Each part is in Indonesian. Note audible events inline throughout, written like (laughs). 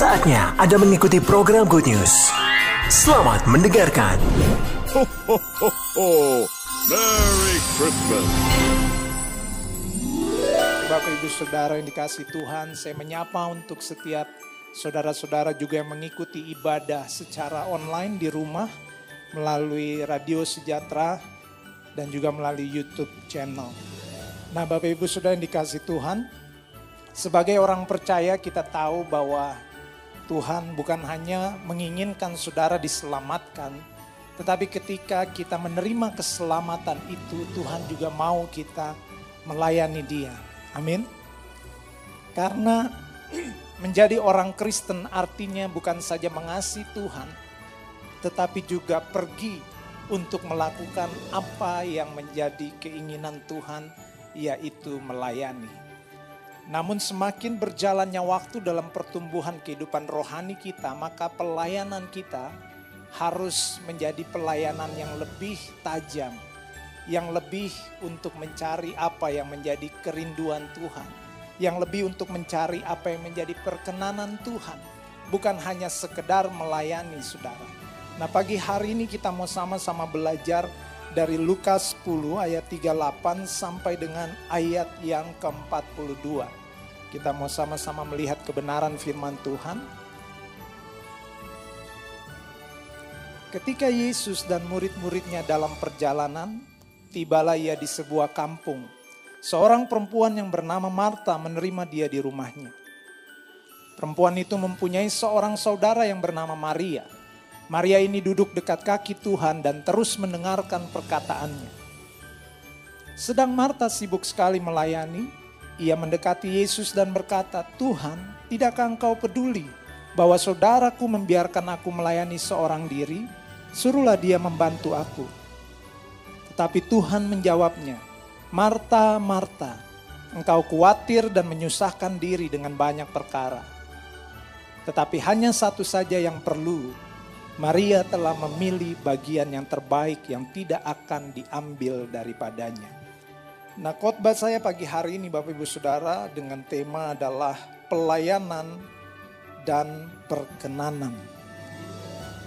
Saatnya Anda mengikuti program Good News. Selamat mendengarkan. Ho, ho, ho, ho. Merry Christmas. Bapak Ibu Saudara yang dikasih Tuhan, saya menyapa untuk setiap saudara-saudara juga yang mengikuti ibadah secara online di rumah melalui Radio Sejahtera dan juga melalui YouTube channel. Nah, Bapak Ibu Saudara yang dikasih Tuhan, sebagai orang percaya kita tahu bahwa Tuhan bukan hanya menginginkan saudara diselamatkan, tetapi ketika kita menerima keselamatan itu, Tuhan juga mau kita melayani Dia. Amin. Karena (clears throat) menjadi orang Kristen artinya bukan saja mengasihi Tuhan, tetapi juga pergi untuk melakukan apa yang menjadi keinginan Tuhan, yaitu melayani. Namun semakin berjalannya waktu dalam pertumbuhan kehidupan rohani kita, maka pelayanan kita harus menjadi pelayanan yang lebih tajam, yang lebih untuk mencari apa yang menjadi kerinduan Tuhan, yang lebih untuk mencari apa yang menjadi perkenanan Tuhan, bukan hanya sekedar melayani saudara. Nah pagi hari ini kita mau sama-sama belajar dari Lukas 10 ayat 38 sampai dengan ayat yang ke-42. Kita mau sama-sama melihat kebenaran firman Tuhan. Ketika Yesus dan murid-muridnya dalam perjalanan, tibalah ia di sebuah kampung. Seorang perempuan yang bernama Marta menerima dia di rumahnya. Perempuan itu mempunyai seorang saudara yang bernama Maria. Maria ini duduk dekat kaki Tuhan dan terus mendengarkan perkataannya. Sedang Marta sibuk sekali melayani, ia mendekati Yesus dan berkata, Tuhan, tidakkah engkau peduli bahwa saudaraku membiarkan aku melayani seorang diri? Suruhlah dia membantu aku. Tetapi Tuhan menjawabnya, Marta, Marta, engkau khawatir dan menyusahkan diri dengan banyak perkara. Tetapi hanya satu saja yang perlu, Maria telah memilih bagian yang terbaik yang tidak akan diambil daripadanya. Nah khotbah saya pagi hari ini Bapak Ibu Saudara dengan tema adalah pelayanan dan perkenanan.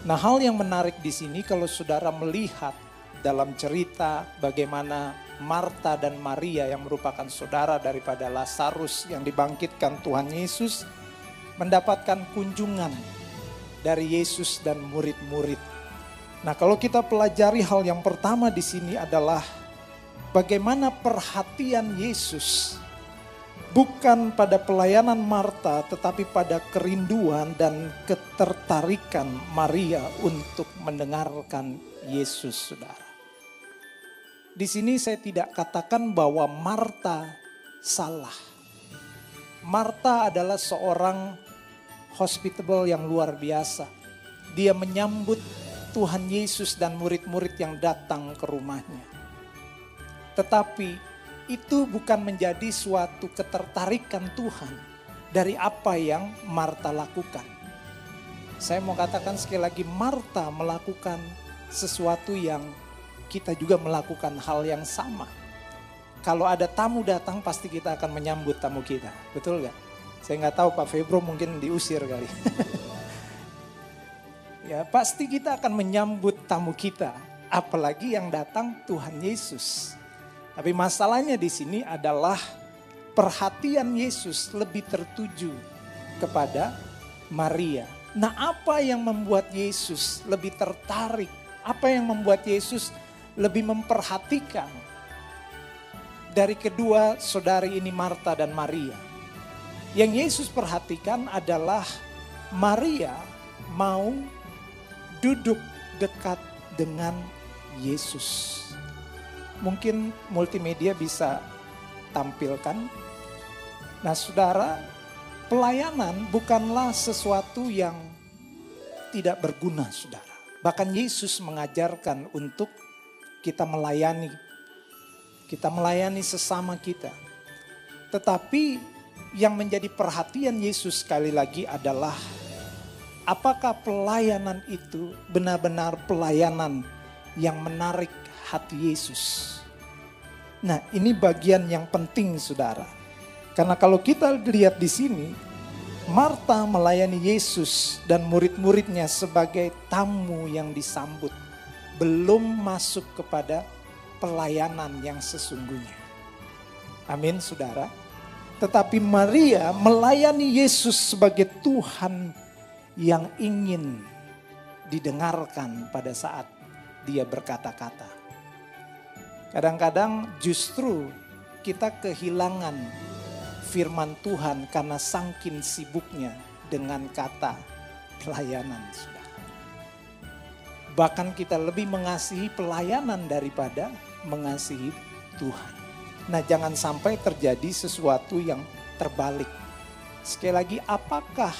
Nah hal yang menarik di sini kalau saudara melihat dalam cerita bagaimana Marta dan Maria yang merupakan saudara daripada Lazarus yang dibangkitkan Tuhan Yesus mendapatkan kunjungan dari Yesus dan murid-murid. Nah, kalau kita pelajari hal yang pertama di sini adalah bagaimana perhatian Yesus bukan pada pelayanan Marta tetapi pada kerinduan dan ketertarikan Maria untuk mendengarkan Yesus Saudara. Di sini saya tidak katakan bahwa Marta salah. Marta adalah seorang hospitable yang luar biasa. Dia menyambut Tuhan Yesus dan murid-murid yang datang ke rumahnya. Tetapi itu bukan menjadi suatu ketertarikan Tuhan dari apa yang Marta lakukan. Saya mau katakan sekali lagi Marta melakukan sesuatu yang kita juga melakukan hal yang sama. Kalau ada tamu datang pasti kita akan menyambut tamu kita. Betul gak? Saya nggak tahu Pak Febro mungkin diusir kali. (laughs) ya pasti kita akan menyambut tamu kita. Apalagi yang datang Tuhan Yesus. Tapi masalahnya di sini adalah perhatian Yesus lebih tertuju kepada Maria. Nah, apa yang membuat Yesus lebih tertarik? Apa yang membuat Yesus lebih memperhatikan dari kedua saudari ini Marta dan Maria? Yang Yesus perhatikan adalah Maria mau duduk dekat dengan Yesus mungkin multimedia bisa tampilkan. Nah saudara, pelayanan bukanlah sesuatu yang tidak berguna saudara. Bahkan Yesus mengajarkan untuk kita melayani. Kita melayani sesama kita. Tetapi yang menjadi perhatian Yesus sekali lagi adalah apakah pelayanan itu benar-benar pelayanan yang menarik hati Yesus. Nah, ini bagian yang penting, saudara. Karena kalau kita lihat di sini, Marta melayani Yesus dan murid-muridnya sebagai tamu yang disambut, belum masuk kepada pelayanan yang sesungguhnya. Amin, saudara. Tetapi Maria melayani Yesus sebagai Tuhan yang ingin didengarkan pada saat dia berkata-kata. Kadang-kadang justru kita kehilangan firman Tuhan karena sangkin sibuknya dengan kata pelayanan. Bahkan kita lebih mengasihi pelayanan daripada mengasihi Tuhan. Nah jangan sampai terjadi sesuatu yang terbalik. Sekali lagi apakah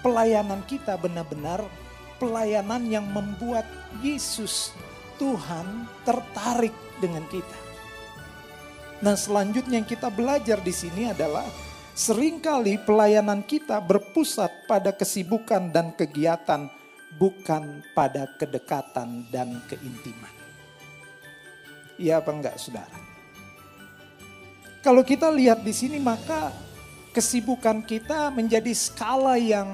pelayanan kita benar-benar pelayanan yang membuat Yesus Tuhan tertarik dengan kita. Nah, selanjutnya yang kita belajar di sini adalah sering kali pelayanan kita berpusat pada kesibukan dan kegiatan bukan pada kedekatan dan keintiman. Iya apa enggak Saudara? Kalau kita lihat di sini maka kesibukan kita menjadi skala yang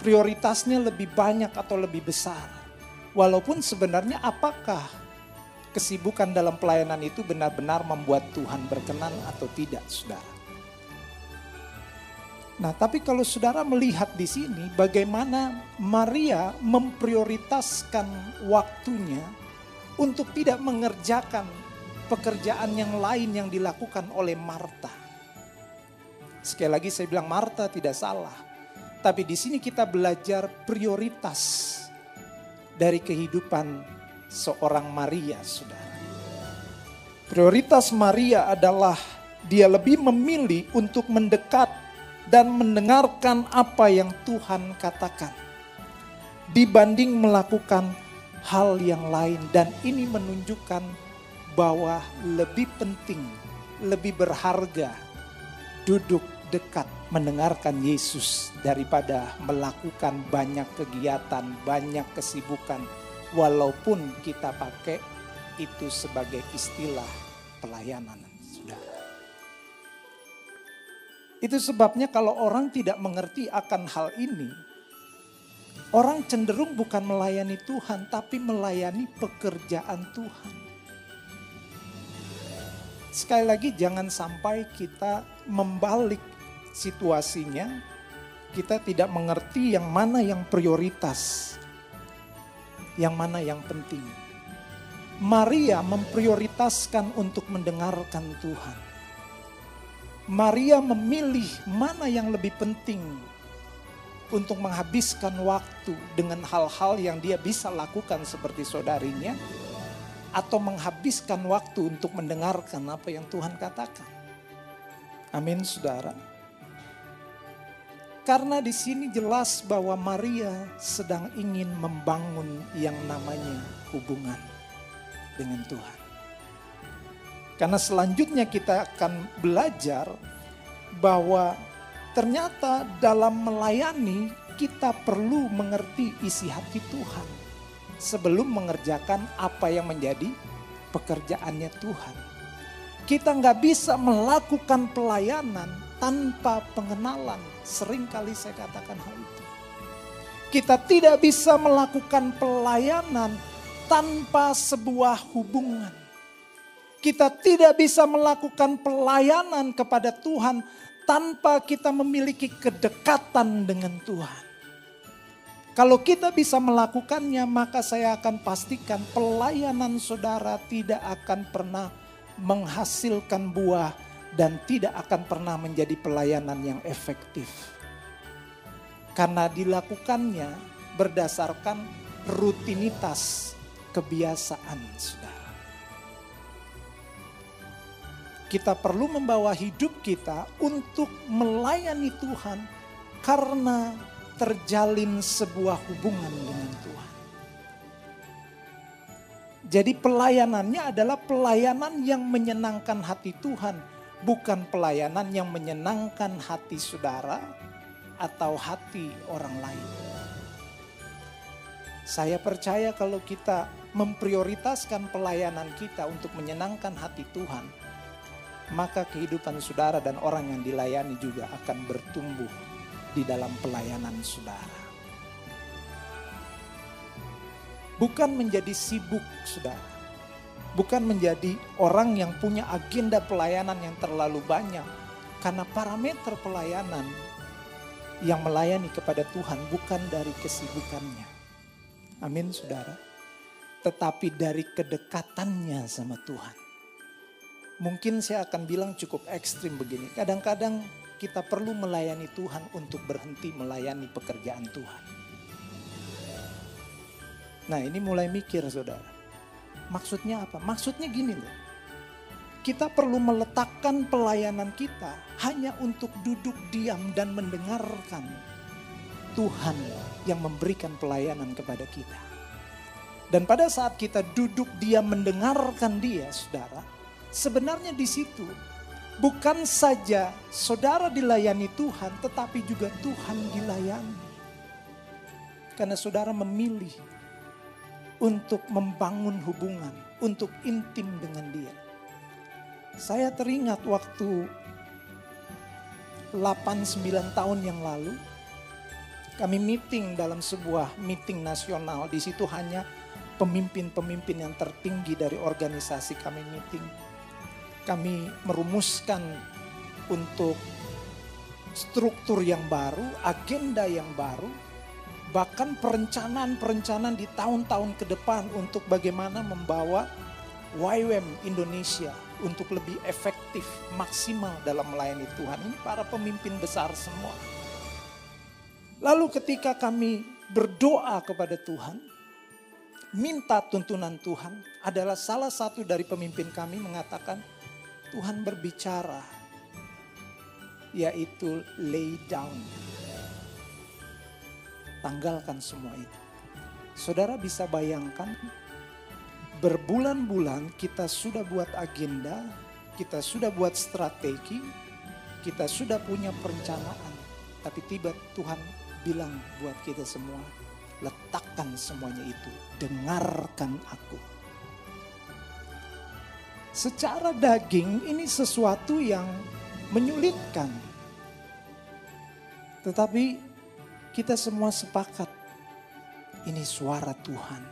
prioritasnya lebih banyak atau lebih besar. Walaupun sebenarnya apakah kesibukan dalam pelayanan itu benar-benar membuat Tuhan berkenan atau tidak, saudara. Nah, tapi kalau saudara melihat di sini bagaimana Maria memprioritaskan waktunya untuk tidak mengerjakan pekerjaan yang lain yang dilakukan oleh Marta. Sekali lagi saya bilang Marta tidak salah. Tapi di sini kita belajar prioritas dari kehidupan seorang Maria, saudara. Prioritas Maria adalah dia lebih memilih untuk mendekat dan mendengarkan apa yang Tuhan katakan. Dibanding melakukan hal yang lain dan ini menunjukkan bahwa lebih penting, lebih berharga duduk dekat mendengarkan Yesus daripada melakukan banyak kegiatan, banyak kesibukan walaupun kita pakai itu sebagai istilah pelayanan. Sudah. Itu sebabnya kalau orang tidak mengerti akan hal ini, orang cenderung bukan melayani Tuhan, tapi melayani pekerjaan Tuhan. Sekali lagi jangan sampai kita membalik situasinya, kita tidak mengerti yang mana yang prioritas yang mana yang penting. Maria memprioritaskan untuk mendengarkan Tuhan. Maria memilih mana yang lebih penting untuk menghabiskan waktu dengan hal-hal yang dia bisa lakukan seperti saudarinya atau menghabiskan waktu untuk mendengarkan apa yang Tuhan katakan. Amin, saudara. Karena di sini jelas bahwa Maria sedang ingin membangun yang namanya hubungan dengan Tuhan. Karena selanjutnya kita akan belajar bahwa ternyata dalam melayani kita perlu mengerti isi hati Tuhan sebelum mengerjakan apa yang menjadi pekerjaannya Tuhan. Kita nggak bisa melakukan pelayanan tanpa pengenalan Seringkali saya katakan hal itu. Kita tidak bisa melakukan pelayanan tanpa sebuah hubungan. Kita tidak bisa melakukan pelayanan kepada Tuhan tanpa kita memiliki kedekatan dengan Tuhan. Kalau kita bisa melakukannya, maka saya akan pastikan pelayanan saudara tidak akan pernah menghasilkan buah dan tidak akan pernah menjadi pelayanan yang efektif. Karena dilakukannya berdasarkan rutinitas kebiasaan saudara. Kita perlu membawa hidup kita untuk melayani Tuhan karena terjalin sebuah hubungan dengan Tuhan. Jadi pelayanannya adalah pelayanan yang menyenangkan hati Tuhan bukan pelayanan yang menyenangkan hati saudara atau hati orang lain. Saya percaya kalau kita memprioritaskan pelayanan kita untuk menyenangkan hati Tuhan, maka kehidupan saudara dan orang yang dilayani juga akan bertumbuh di dalam pelayanan saudara. Bukan menjadi sibuk saudara. Bukan menjadi orang yang punya agenda pelayanan yang terlalu banyak. Karena parameter pelayanan yang melayani kepada Tuhan bukan dari kesibukannya. Amin saudara. Tetapi dari kedekatannya sama Tuhan. Mungkin saya akan bilang cukup ekstrim begini. Kadang-kadang kita perlu melayani Tuhan untuk berhenti melayani pekerjaan Tuhan. Nah ini mulai mikir saudara. Maksudnya apa? Maksudnya gini loh. Kita perlu meletakkan pelayanan kita hanya untuk duduk diam dan mendengarkan Tuhan yang memberikan pelayanan kepada kita. Dan pada saat kita duduk diam mendengarkan dia, saudara, sebenarnya di situ bukan saja saudara dilayani Tuhan, tetapi juga Tuhan dilayani. Karena saudara memilih untuk membangun hubungan, untuk intim dengan dia. Saya teringat waktu 8-9 tahun yang lalu, kami meeting dalam sebuah meeting nasional. Di situ hanya pemimpin-pemimpin yang tertinggi dari organisasi kami meeting. Kami merumuskan untuk struktur yang baru, agenda yang baru, bahkan perencanaan-perencanaan di tahun-tahun ke depan untuk bagaimana membawa YWM Indonesia untuk lebih efektif, maksimal dalam melayani Tuhan. Ini para pemimpin besar semua. Lalu ketika kami berdoa kepada Tuhan, minta tuntunan Tuhan, adalah salah satu dari pemimpin kami mengatakan, Tuhan berbicara, yaitu lay down. Tanggalkan semua itu. Saudara bisa bayangkan berbulan-bulan kita sudah buat agenda, kita sudah buat strategi, kita sudah punya perencanaan. Tapi tiba Tuhan bilang buat kita semua, letakkan semuanya itu, dengarkan aku. Secara daging ini sesuatu yang menyulitkan. Tetapi kita semua sepakat ini suara Tuhan.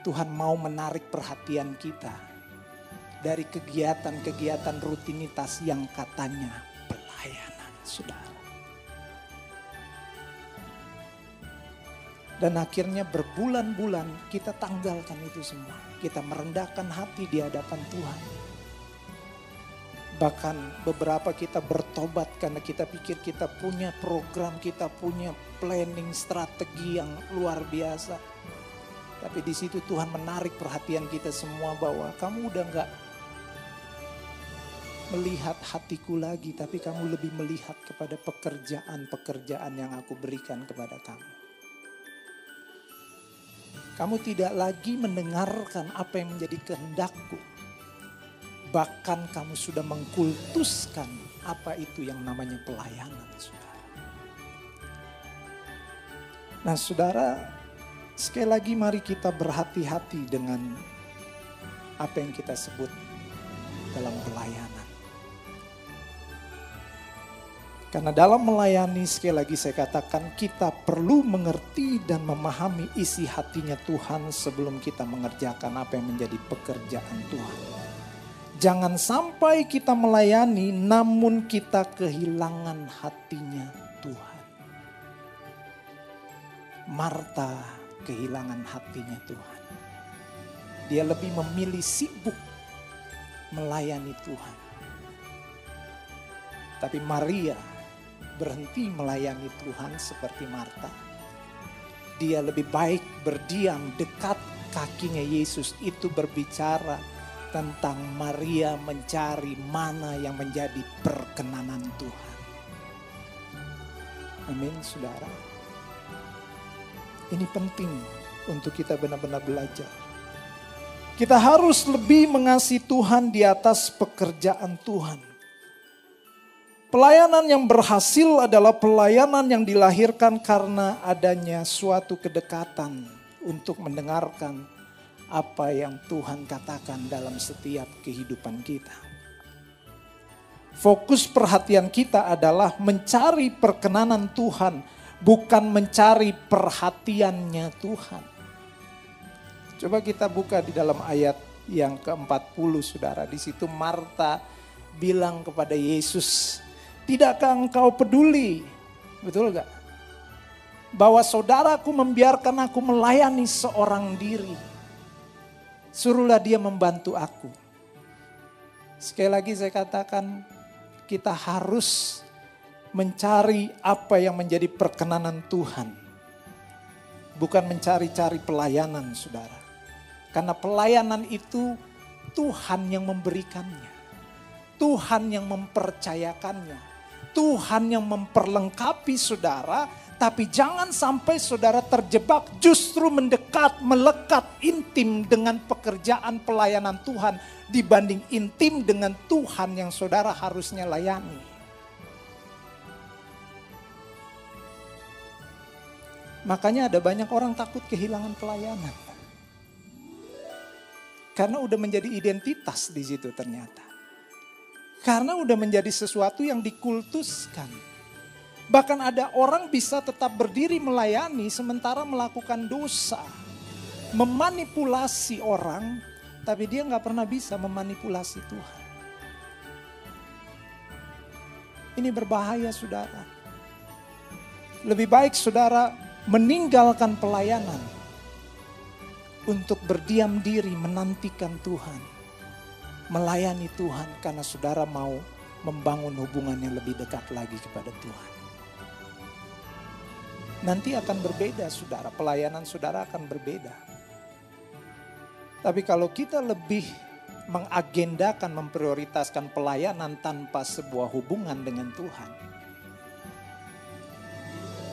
Tuhan mau menarik perhatian kita dari kegiatan-kegiatan rutinitas yang katanya pelayanan, saudara. Dan akhirnya berbulan-bulan kita tanggalkan itu semua. Kita merendahkan hati di hadapan Tuhan. Bahkan beberapa kita bertobat karena kita pikir kita punya program, kita punya planning strategi yang luar biasa. Tapi di situ Tuhan menarik perhatian kita semua bahwa kamu udah nggak melihat hatiku lagi, tapi kamu lebih melihat kepada pekerjaan-pekerjaan yang aku berikan kepada kamu. Kamu tidak lagi mendengarkan apa yang menjadi kehendakku. Bahkan kamu sudah mengkultuskan apa itu yang namanya pelayanan, saudara. Nah, saudara, sekali lagi mari kita berhati-hati dengan apa yang kita sebut dalam pelayanan. Karena dalam melayani sekali lagi saya katakan kita perlu mengerti dan memahami isi hatinya Tuhan sebelum kita mengerjakan apa yang menjadi pekerjaan Tuhan. Jangan sampai kita melayani namun kita kehilangan hatinya Tuhan. Marta kehilangan hatinya Tuhan. Dia lebih memilih sibuk melayani Tuhan. Tapi Maria berhenti melayani Tuhan seperti Marta. Dia lebih baik berdiam dekat kakinya Yesus itu berbicara tentang Maria mencari mana yang menjadi perkenanan Tuhan. Amin, saudara. Ini penting untuk kita benar-benar belajar. Kita harus lebih mengasihi Tuhan di atas pekerjaan Tuhan. Pelayanan yang berhasil adalah pelayanan yang dilahirkan karena adanya suatu kedekatan untuk mendengarkan apa yang Tuhan katakan dalam setiap kehidupan kita. Fokus perhatian kita adalah mencari perkenanan Tuhan, bukan mencari perhatiannya Tuhan. Coba kita buka di dalam ayat yang ke-40 Saudara. Di situ Marta bilang kepada Yesus, "Tidakkah engkau peduli?" Betul gak? Bahwa saudaraku membiarkan aku melayani seorang diri. Suruhlah dia membantu aku. Sekali lagi saya katakan, kita harus mencari apa yang menjadi perkenanan Tuhan. Bukan mencari-cari pelayanan saudara. Karena pelayanan itu Tuhan yang memberikannya. Tuhan yang mempercayakannya. Tuhan yang memperlengkapi saudara. Tapi jangan sampai saudara terjebak justru mendekat, melekat intim dengan pekerjaan pelayanan Tuhan dibanding intim dengan Tuhan yang saudara harusnya layani. Makanya ada banyak orang takut kehilangan pelayanan. Karena udah menjadi identitas di situ ternyata. Karena udah menjadi sesuatu yang dikultuskan. Bahkan ada orang bisa tetap berdiri melayani sementara melakukan dosa. Memanipulasi orang tapi dia nggak pernah bisa memanipulasi Tuhan. Ini berbahaya saudara. Lebih baik saudara meninggalkan pelayanan untuk berdiam diri menantikan Tuhan. Melayani Tuhan karena saudara mau membangun hubungan yang lebih dekat lagi kepada Tuhan. Nanti akan berbeda saudara, pelayanan saudara akan berbeda. Tapi kalau kita lebih mengagendakan, memprioritaskan pelayanan tanpa sebuah hubungan dengan Tuhan,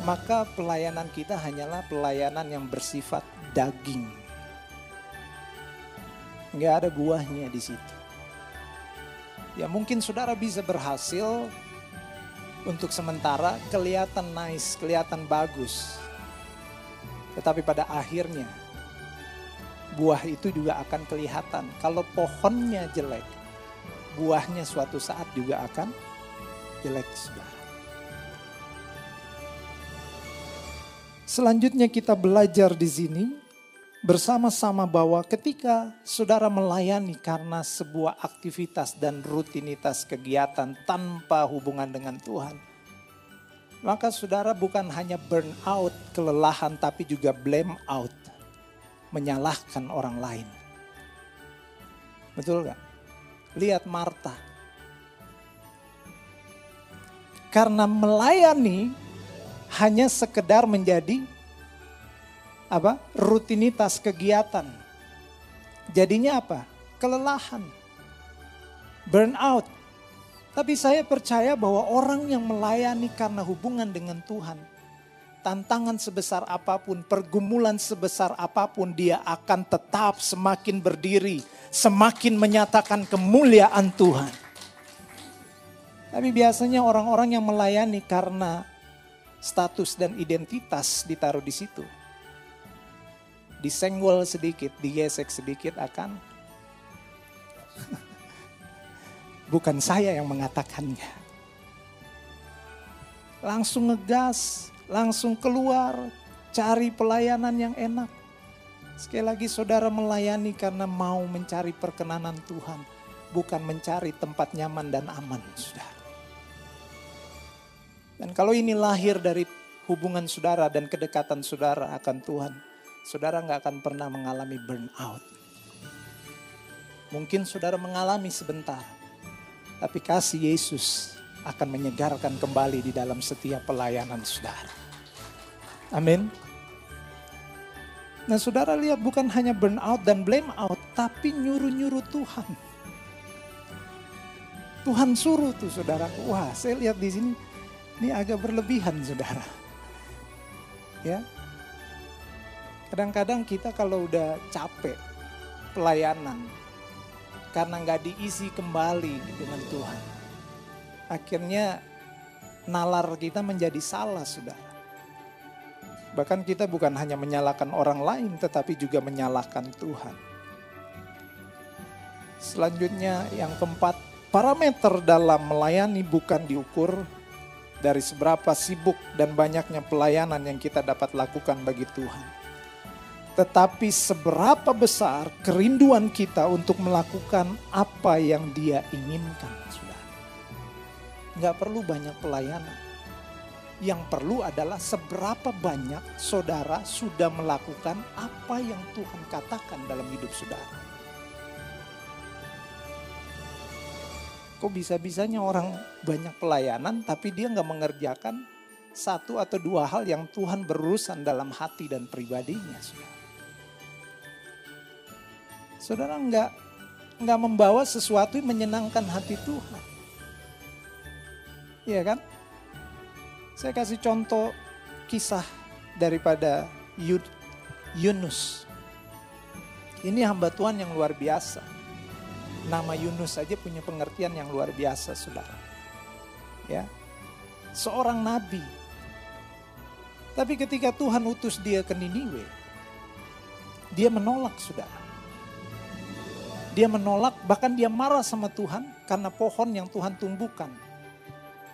maka pelayanan kita hanyalah pelayanan yang bersifat daging. Nggak ada buahnya di situ. Ya mungkin saudara bisa berhasil untuk sementara kelihatan nice, kelihatan bagus. Tetapi pada akhirnya buah itu juga akan kelihatan. Kalau pohonnya jelek, buahnya suatu saat juga akan jelek, saudara. Selanjutnya kita belajar di sini bersama-sama bahwa ketika saudara melayani karena sebuah aktivitas dan rutinitas kegiatan tanpa hubungan dengan Tuhan, maka saudara bukan hanya burn out, kelelahan, tapi juga blame out menyalahkan orang lain. Betul gak? Lihat Marta. Karena melayani hanya sekedar menjadi apa? rutinitas kegiatan. Jadinya apa? Kelelahan. Burnout. Tapi saya percaya bahwa orang yang melayani karena hubungan dengan Tuhan tantangan sebesar apa pun, pergumulan sebesar apa pun, dia akan tetap semakin berdiri, semakin menyatakan kemuliaan Tuhan. Tapi biasanya orang-orang yang melayani karena status dan identitas ditaruh di situ. Disenggol sedikit, digesek sedikit akan (laughs) bukan saya yang mengatakannya. Langsung ngegas, langsung keluar, cari pelayanan yang enak. Sekali lagi saudara melayani karena mau mencari perkenanan Tuhan, bukan mencari tempat nyaman dan aman, saudara. Dan kalau ini lahir dari hubungan saudara dan kedekatan saudara akan Tuhan, saudara nggak akan pernah mengalami burnout. Mungkin saudara mengalami sebentar, tapi kasih Yesus akan menyegarkan kembali di dalam setiap pelayanan saudara. Amin. Nah saudara lihat bukan hanya burn out dan blame out, tapi nyuruh-nyuruh Tuhan. Tuhan suruh tuh saudara. Wah saya lihat di sini, ini agak berlebihan saudara. Ya, Kadang-kadang kita kalau udah capek pelayanan karena nggak diisi kembali dengan Tuhan. Akhirnya nalar kita menjadi salah sudah. Bahkan kita bukan hanya menyalahkan orang lain tetapi juga menyalahkan Tuhan. Selanjutnya yang keempat, Parameter dalam melayani bukan diukur dari seberapa sibuk dan banyaknya pelayanan yang kita dapat lakukan bagi Tuhan. Tetapi seberapa besar kerinduan kita untuk melakukan apa yang dia inginkan. Sudah. Nggak perlu banyak pelayanan. Yang perlu adalah seberapa banyak saudara sudah melakukan apa yang Tuhan katakan dalam hidup saudara. Kok bisa-bisanya orang banyak pelayanan tapi dia nggak mengerjakan satu atau dua hal yang Tuhan berurusan dalam hati dan pribadinya. Saudara, saudara nggak nggak membawa sesuatu yang menyenangkan hati Tuhan. Iya kan? Saya kasih contoh kisah daripada Yunus. Ini hamba Tuhan yang luar biasa nama Yunus saja punya pengertian yang luar biasa, saudara. Ya, seorang nabi. Tapi ketika Tuhan utus dia ke Niniwe, dia menolak, saudara. Dia menolak, bahkan dia marah sama Tuhan karena pohon yang Tuhan tumbuhkan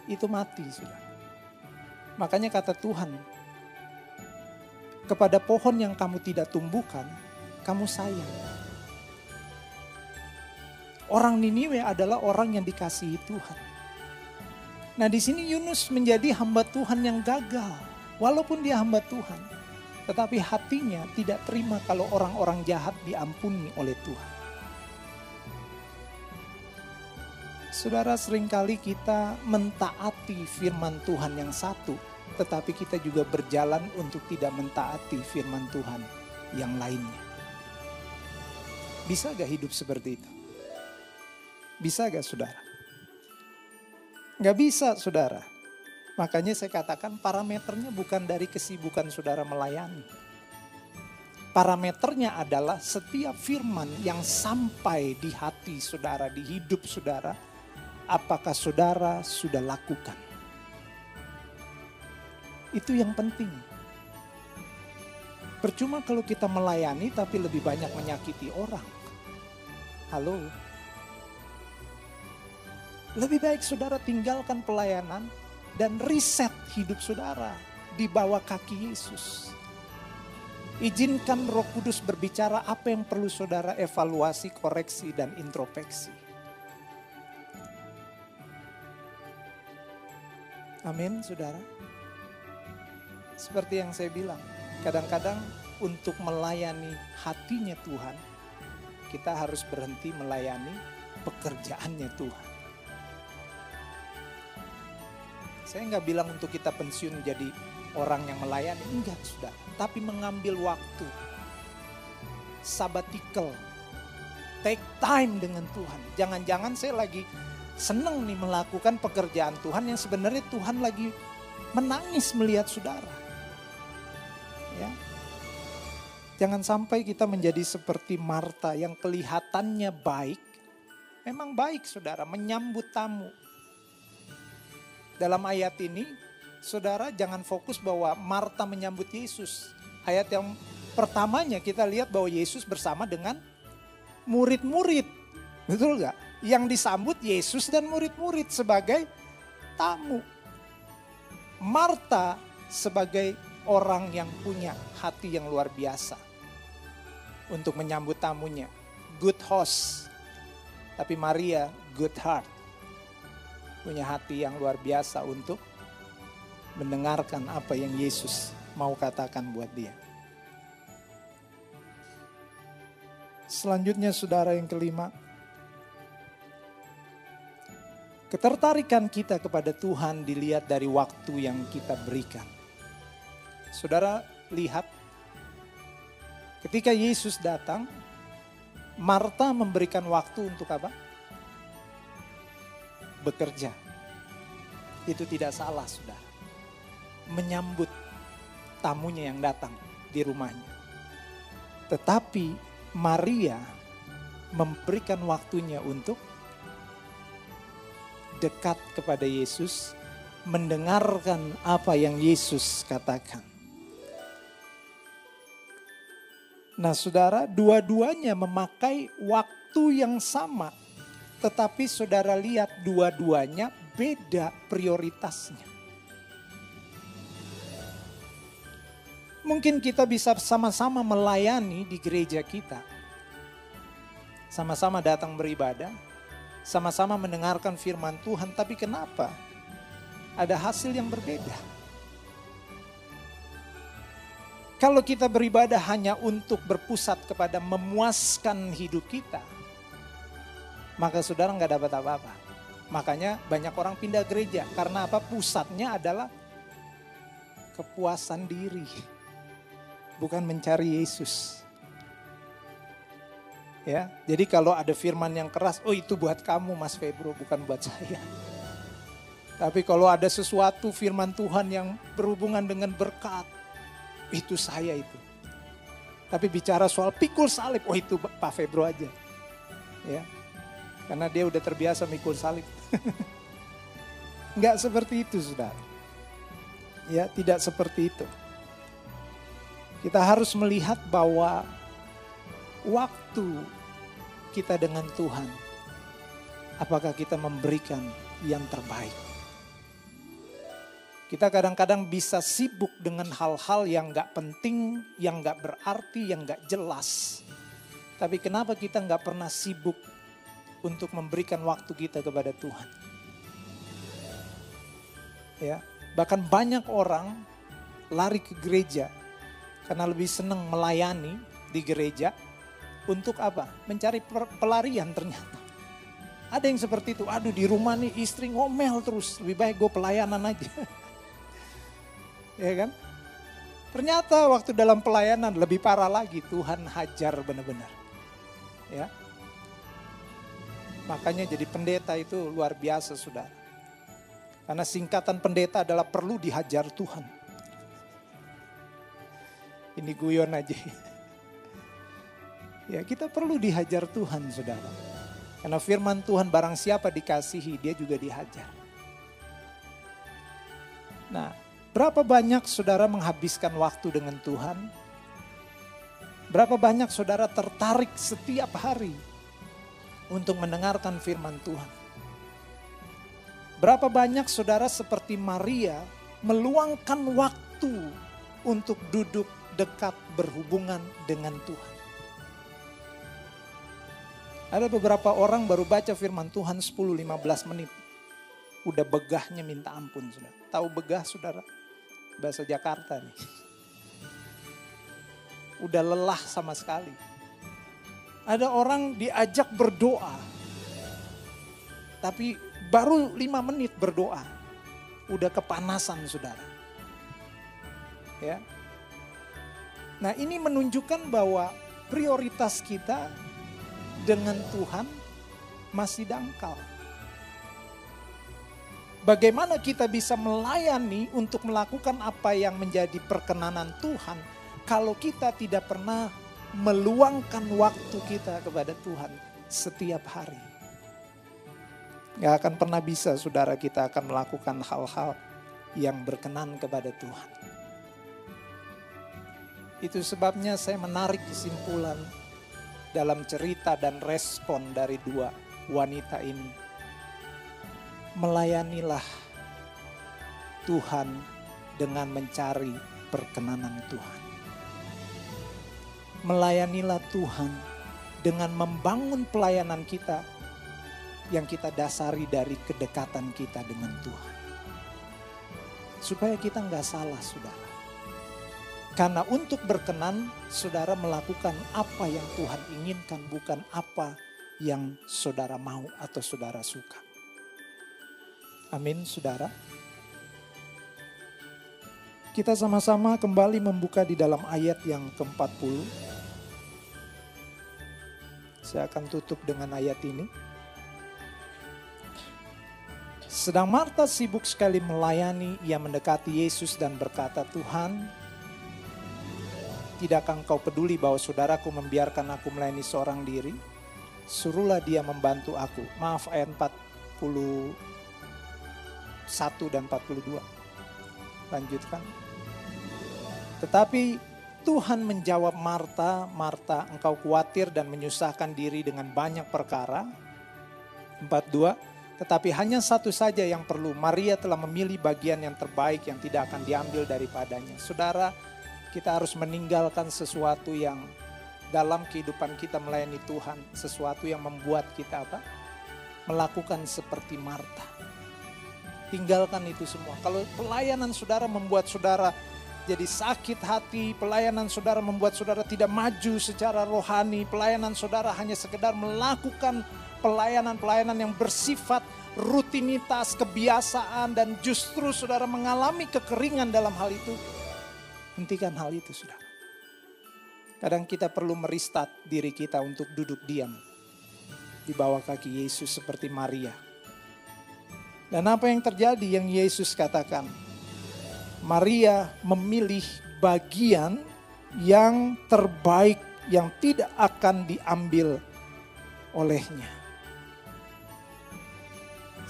itu mati, saudara. Makanya kata Tuhan, kepada pohon yang kamu tidak tumbuhkan, kamu sayang. Orang Niniwe adalah orang yang dikasihi Tuhan. Nah di sini Yunus menjadi hamba Tuhan yang gagal. Walaupun dia hamba Tuhan. Tetapi hatinya tidak terima kalau orang-orang jahat diampuni oleh Tuhan. Saudara sering kali kita mentaati firman Tuhan yang satu. Tetapi kita juga berjalan untuk tidak mentaati firman Tuhan yang lainnya. Bisa gak hidup seperti itu? Bisa gak saudara? Gak bisa saudara. Makanya saya katakan parameternya bukan dari kesibukan saudara melayani. Parameternya adalah setiap firman yang sampai di hati saudara, di hidup saudara, apakah saudara sudah lakukan. Itu yang penting. Percuma kalau kita melayani tapi lebih banyak menyakiti orang. Halo, lebih baik saudara tinggalkan pelayanan dan riset hidup saudara di bawah kaki Yesus. Izinkan Roh Kudus berbicara apa yang perlu saudara evaluasi, koreksi, dan introspeksi. Amin, saudara. Seperti yang saya bilang, kadang-kadang untuk melayani hatinya Tuhan, kita harus berhenti melayani pekerjaannya Tuhan. Saya nggak bilang untuk kita pensiun jadi orang yang melayani, enggak sudah. Tapi mengambil waktu, sabbatical, take time dengan Tuhan. Jangan-jangan saya lagi seneng nih melakukan pekerjaan Tuhan yang sebenarnya Tuhan lagi menangis melihat saudara. Ya. Jangan sampai kita menjadi seperti Marta yang kelihatannya baik, memang baik saudara, menyambut tamu, dalam ayat ini, saudara jangan fokus bahwa Marta menyambut Yesus. Ayat yang pertamanya kita lihat bahwa Yesus bersama dengan murid-murid. Betul gak? Yang disambut Yesus dan murid-murid sebagai tamu. Marta sebagai orang yang punya hati yang luar biasa. Untuk menyambut tamunya. Good host. Tapi Maria good heart punya hati yang luar biasa untuk mendengarkan apa yang Yesus mau katakan buat dia. Selanjutnya saudara yang kelima. Ketertarikan kita kepada Tuhan dilihat dari waktu yang kita berikan. Saudara lihat ketika Yesus datang, Marta memberikan waktu untuk apa? bekerja. Itu tidak salah, sudah. Menyambut tamunya yang datang di rumahnya. Tetapi Maria memberikan waktunya untuk dekat kepada Yesus, mendengarkan apa yang Yesus katakan. Nah, saudara, dua-duanya memakai waktu yang sama Tetapi saudara lihat dua-duanya beda prioritasnya. Mungkin kita bisa sama-sama melayani di gereja kita. Sama-sama datang beribadah, sama-sama mendengarkan firman Tuhan, tapi kenapa ada hasil yang berbeda? Kalau kita beribadah hanya untuk berpusat kepada memuaskan hidup kita, maka saudara nggak dapat apa-apa. Makanya banyak orang pindah gereja karena apa? Pusatnya adalah kepuasan diri bukan mencari Yesus. Ya, jadi kalau ada firman yang keras, oh itu buat kamu Mas Febro, bukan buat saya. Tapi kalau ada sesuatu firman Tuhan yang berhubungan dengan berkat, itu saya itu. Tapi bicara soal pikul salib, oh itu Pak Febro aja. Ya. Karena dia udah terbiasa mikul salib. (laughs) Enggak seperti itu, Saudara. Ya, tidak seperti itu. Kita harus melihat bahwa waktu kita dengan Tuhan, apakah kita memberikan yang terbaik. Kita kadang-kadang bisa sibuk dengan hal-hal yang gak penting, yang gak berarti, yang gak jelas. Tapi kenapa kita gak pernah sibuk untuk memberikan waktu kita kepada Tuhan? Ya, bahkan banyak orang lari ke gereja karena lebih senang melayani di gereja untuk apa? Mencari pelarian ternyata. Ada yang seperti itu, aduh di rumah nih istri ngomel terus, lebih baik gue pelayanan aja. (laughs) ya kan? Ternyata waktu dalam pelayanan lebih parah lagi, Tuhan hajar benar-benar. Ya. Makanya jadi pendeta itu luar biasa sudah. Karena singkatan pendeta adalah perlu dihajar Tuhan. Ini guyon aja. (laughs) Ya kita perlu dihajar Tuhan saudara. Karena firman Tuhan barang siapa dikasihi dia juga dihajar. Nah berapa banyak saudara menghabiskan waktu dengan Tuhan? Berapa banyak saudara tertarik setiap hari untuk mendengarkan firman Tuhan? Berapa banyak saudara seperti Maria meluangkan waktu untuk duduk dekat berhubungan dengan Tuhan. Ada beberapa orang baru baca firman Tuhan 10-15 menit. Udah begahnya minta ampun. Sudah. Tahu begah saudara? Bahasa Jakarta nih. Udah lelah sama sekali. Ada orang diajak berdoa. Tapi baru lima menit berdoa. Udah kepanasan saudara. Ya, Nah ini menunjukkan bahwa prioritas kita dengan Tuhan masih dangkal. Bagaimana kita bisa melayani untuk melakukan apa yang menjadi perkenanan Tuhan kalau kita tidak pernah meluangkan waktu kita kepada Tuhan setiap hari. Gak akan pernah bisa saudara kita akan melakukan hal-hal yang berkenan kepada Tuhan. Itu sebabnya saya menarik kesimpulan dalam cerita dan respon dari dua wanita ini. Melayanilah Tuhan dengan mencari perkenanan Tuhan. Melayanilah Tuhan dengan membangun pelayanan kita yang kita dasari dari kedekatan kita dengan Tuhan. Supaya kita nggak salah, saudara. Karena untuk berkenan, saudara melakukan apa yang Tuhan inginkan, bukan apa yang saudara mau atau saudara suka. Amin, saudara. Kita sama-sama kembali membuka di dalam ayat yang ke-40. Saya akan tutup dengan ayat ini. Sedang Marta sibuk sekali melayani, ia mendekati Yesus dan berkata, "Tuhan, Tidakkah engkau peduli bahwa saudaraku membiarkan aku melayani seorang diri? Suruhlah dia membantu aku. Maaf ayat 41 dan 42. Lanjutkan. Tetapi Tuhan menjawab Marta, Marta engkau khawatir dan menyusahkan diri dengan banyak perkara. 42, tetapi hanya satu saja yang perlu. Maria telah memilih bagian yang terbaik yang tidak akan diambil daripadanya. Saudara, kita harus meninggalkan sesuatu yang dalam kehidupan kita melayani Tuhan, sesuatu yang membuat kita apa? Melakukan seperti Marta. Tinggalkan itu semua. Kalau pelayanan saudara membuat saudara jadi sakit hati, pelayanan saudara membuat saudara tidak maju secara rohani, pelayanan saudara hanya sekedar melakukan pelayanan-pelayanan yang bersifat rutinitas, kebiasaan, dan justru saudara mengalami kekeringan dalam hal itu, hentikan hal itu saudara. Kadang kita perlu meristat diri kita untuk duduk diam di bawah kaki Yesus seperti Maria. Dan apa yang terjadi yang Yesus katakan? Maria memilih bagian yang terbaik yang tidak akan diambil olehnya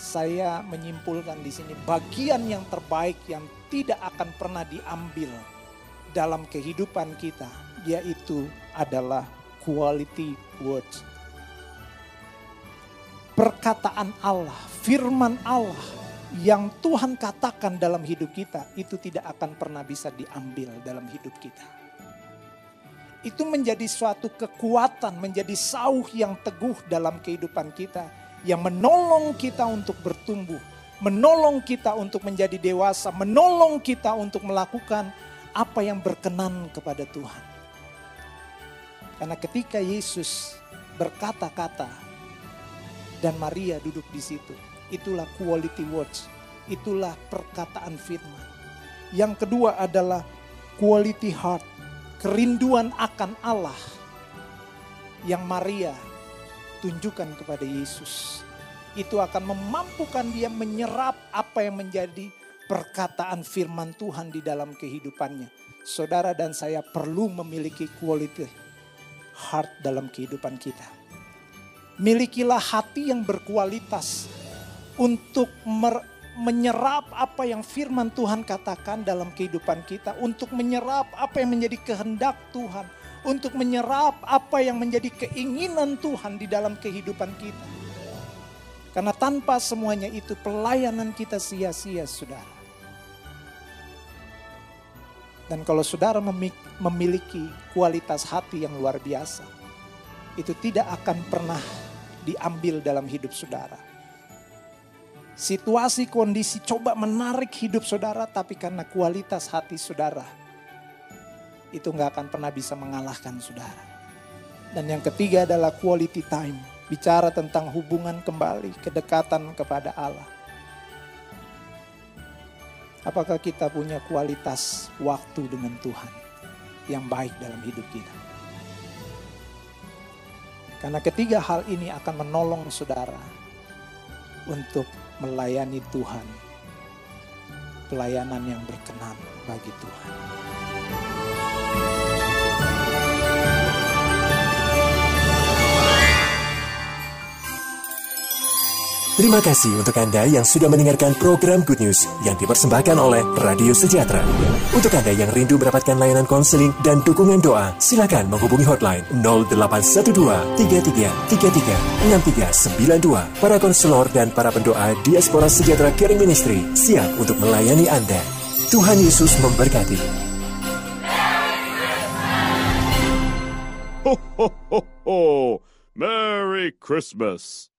saya menyimpulkan di sini bagian yang terbaik yang tidak akan pernah diambil dalam kehidupan kita yaitu adalah quality words. Perkataan Allah, firman Allah yang Tuhan katakan dalam hidup kita itu tidak akan pernah bisa diambil dalam hidup kita. Itu menjadi suatu kekuatan, menjadi sauh yang teguh dalam kehidupan kita yang menolong kita untuk bertumbuh, menolong kita untuk menjadi dewasa, menolong kita untuk melakukan apa yang berkenan kepada Tuhan. Karena ketika Yesus berkata-kata dan Maria duduk di situ, itulah quality words, itulah perkataan firman. Yang kedua adalah quality heart, kerinduan akan Allah yang Maria tunjukkan kepada Yesus. Itu akan memampukan dia menyerap apa yang menjadi perkataan firman Tuhan di dalam kehidupannya. Saudara dan saya perlu memiliki quality heart dalam kehidupan kita. Milikilah hati yang berkualitas untuk menyerap apa yang firman Tuhan katakan dalam kehidupan kita, untuk menyerap apa yang menjadi kehendak Tuhan, untuk menyerap apa yang menjadi keinginan Tuhan di dalam kehidupan kita. Karena tanpa semuanya itu pelayanan kita sia-sia, saudara. Dan kalau saudara memiliki kualitas hati yang luar biasa, itu tidak akan pernah diambil dalam hidup saudara. Situasi kondisi coba menarik hidup saudara, tapi karena kualitas hati saudara itu nggak akan pernah bisa mengalahkan saudara. Dan yang ketiga adalah quality time. Bicara tentang hubungan kembali, kedekatan kepada Allah. Apakah kita punya kualitas waktu dengan Tuhan yang baik dalam hidup kita? Karena ketiga hal ini akan menolong saudara untuk melayani Tuhan. Pelayanan yang berkenan bagi Tuhan. Terima kasih untuk Anda yang sudah mendengarkan program Good News yang dipersembahkan oleh Radio Sejahtera. Untuk Anda yang rindu mendapatkan layanan konseling dan dukungan doa, silakan menghubungi hotline 0812 33 33 6392. Para konselor dan para pendoa Diaspora Sejahtera Caring Ministry siap untuk melayani Anda. Tuhan Yesus memberkati. Ho, ho, ho, ho! Merry Christmas!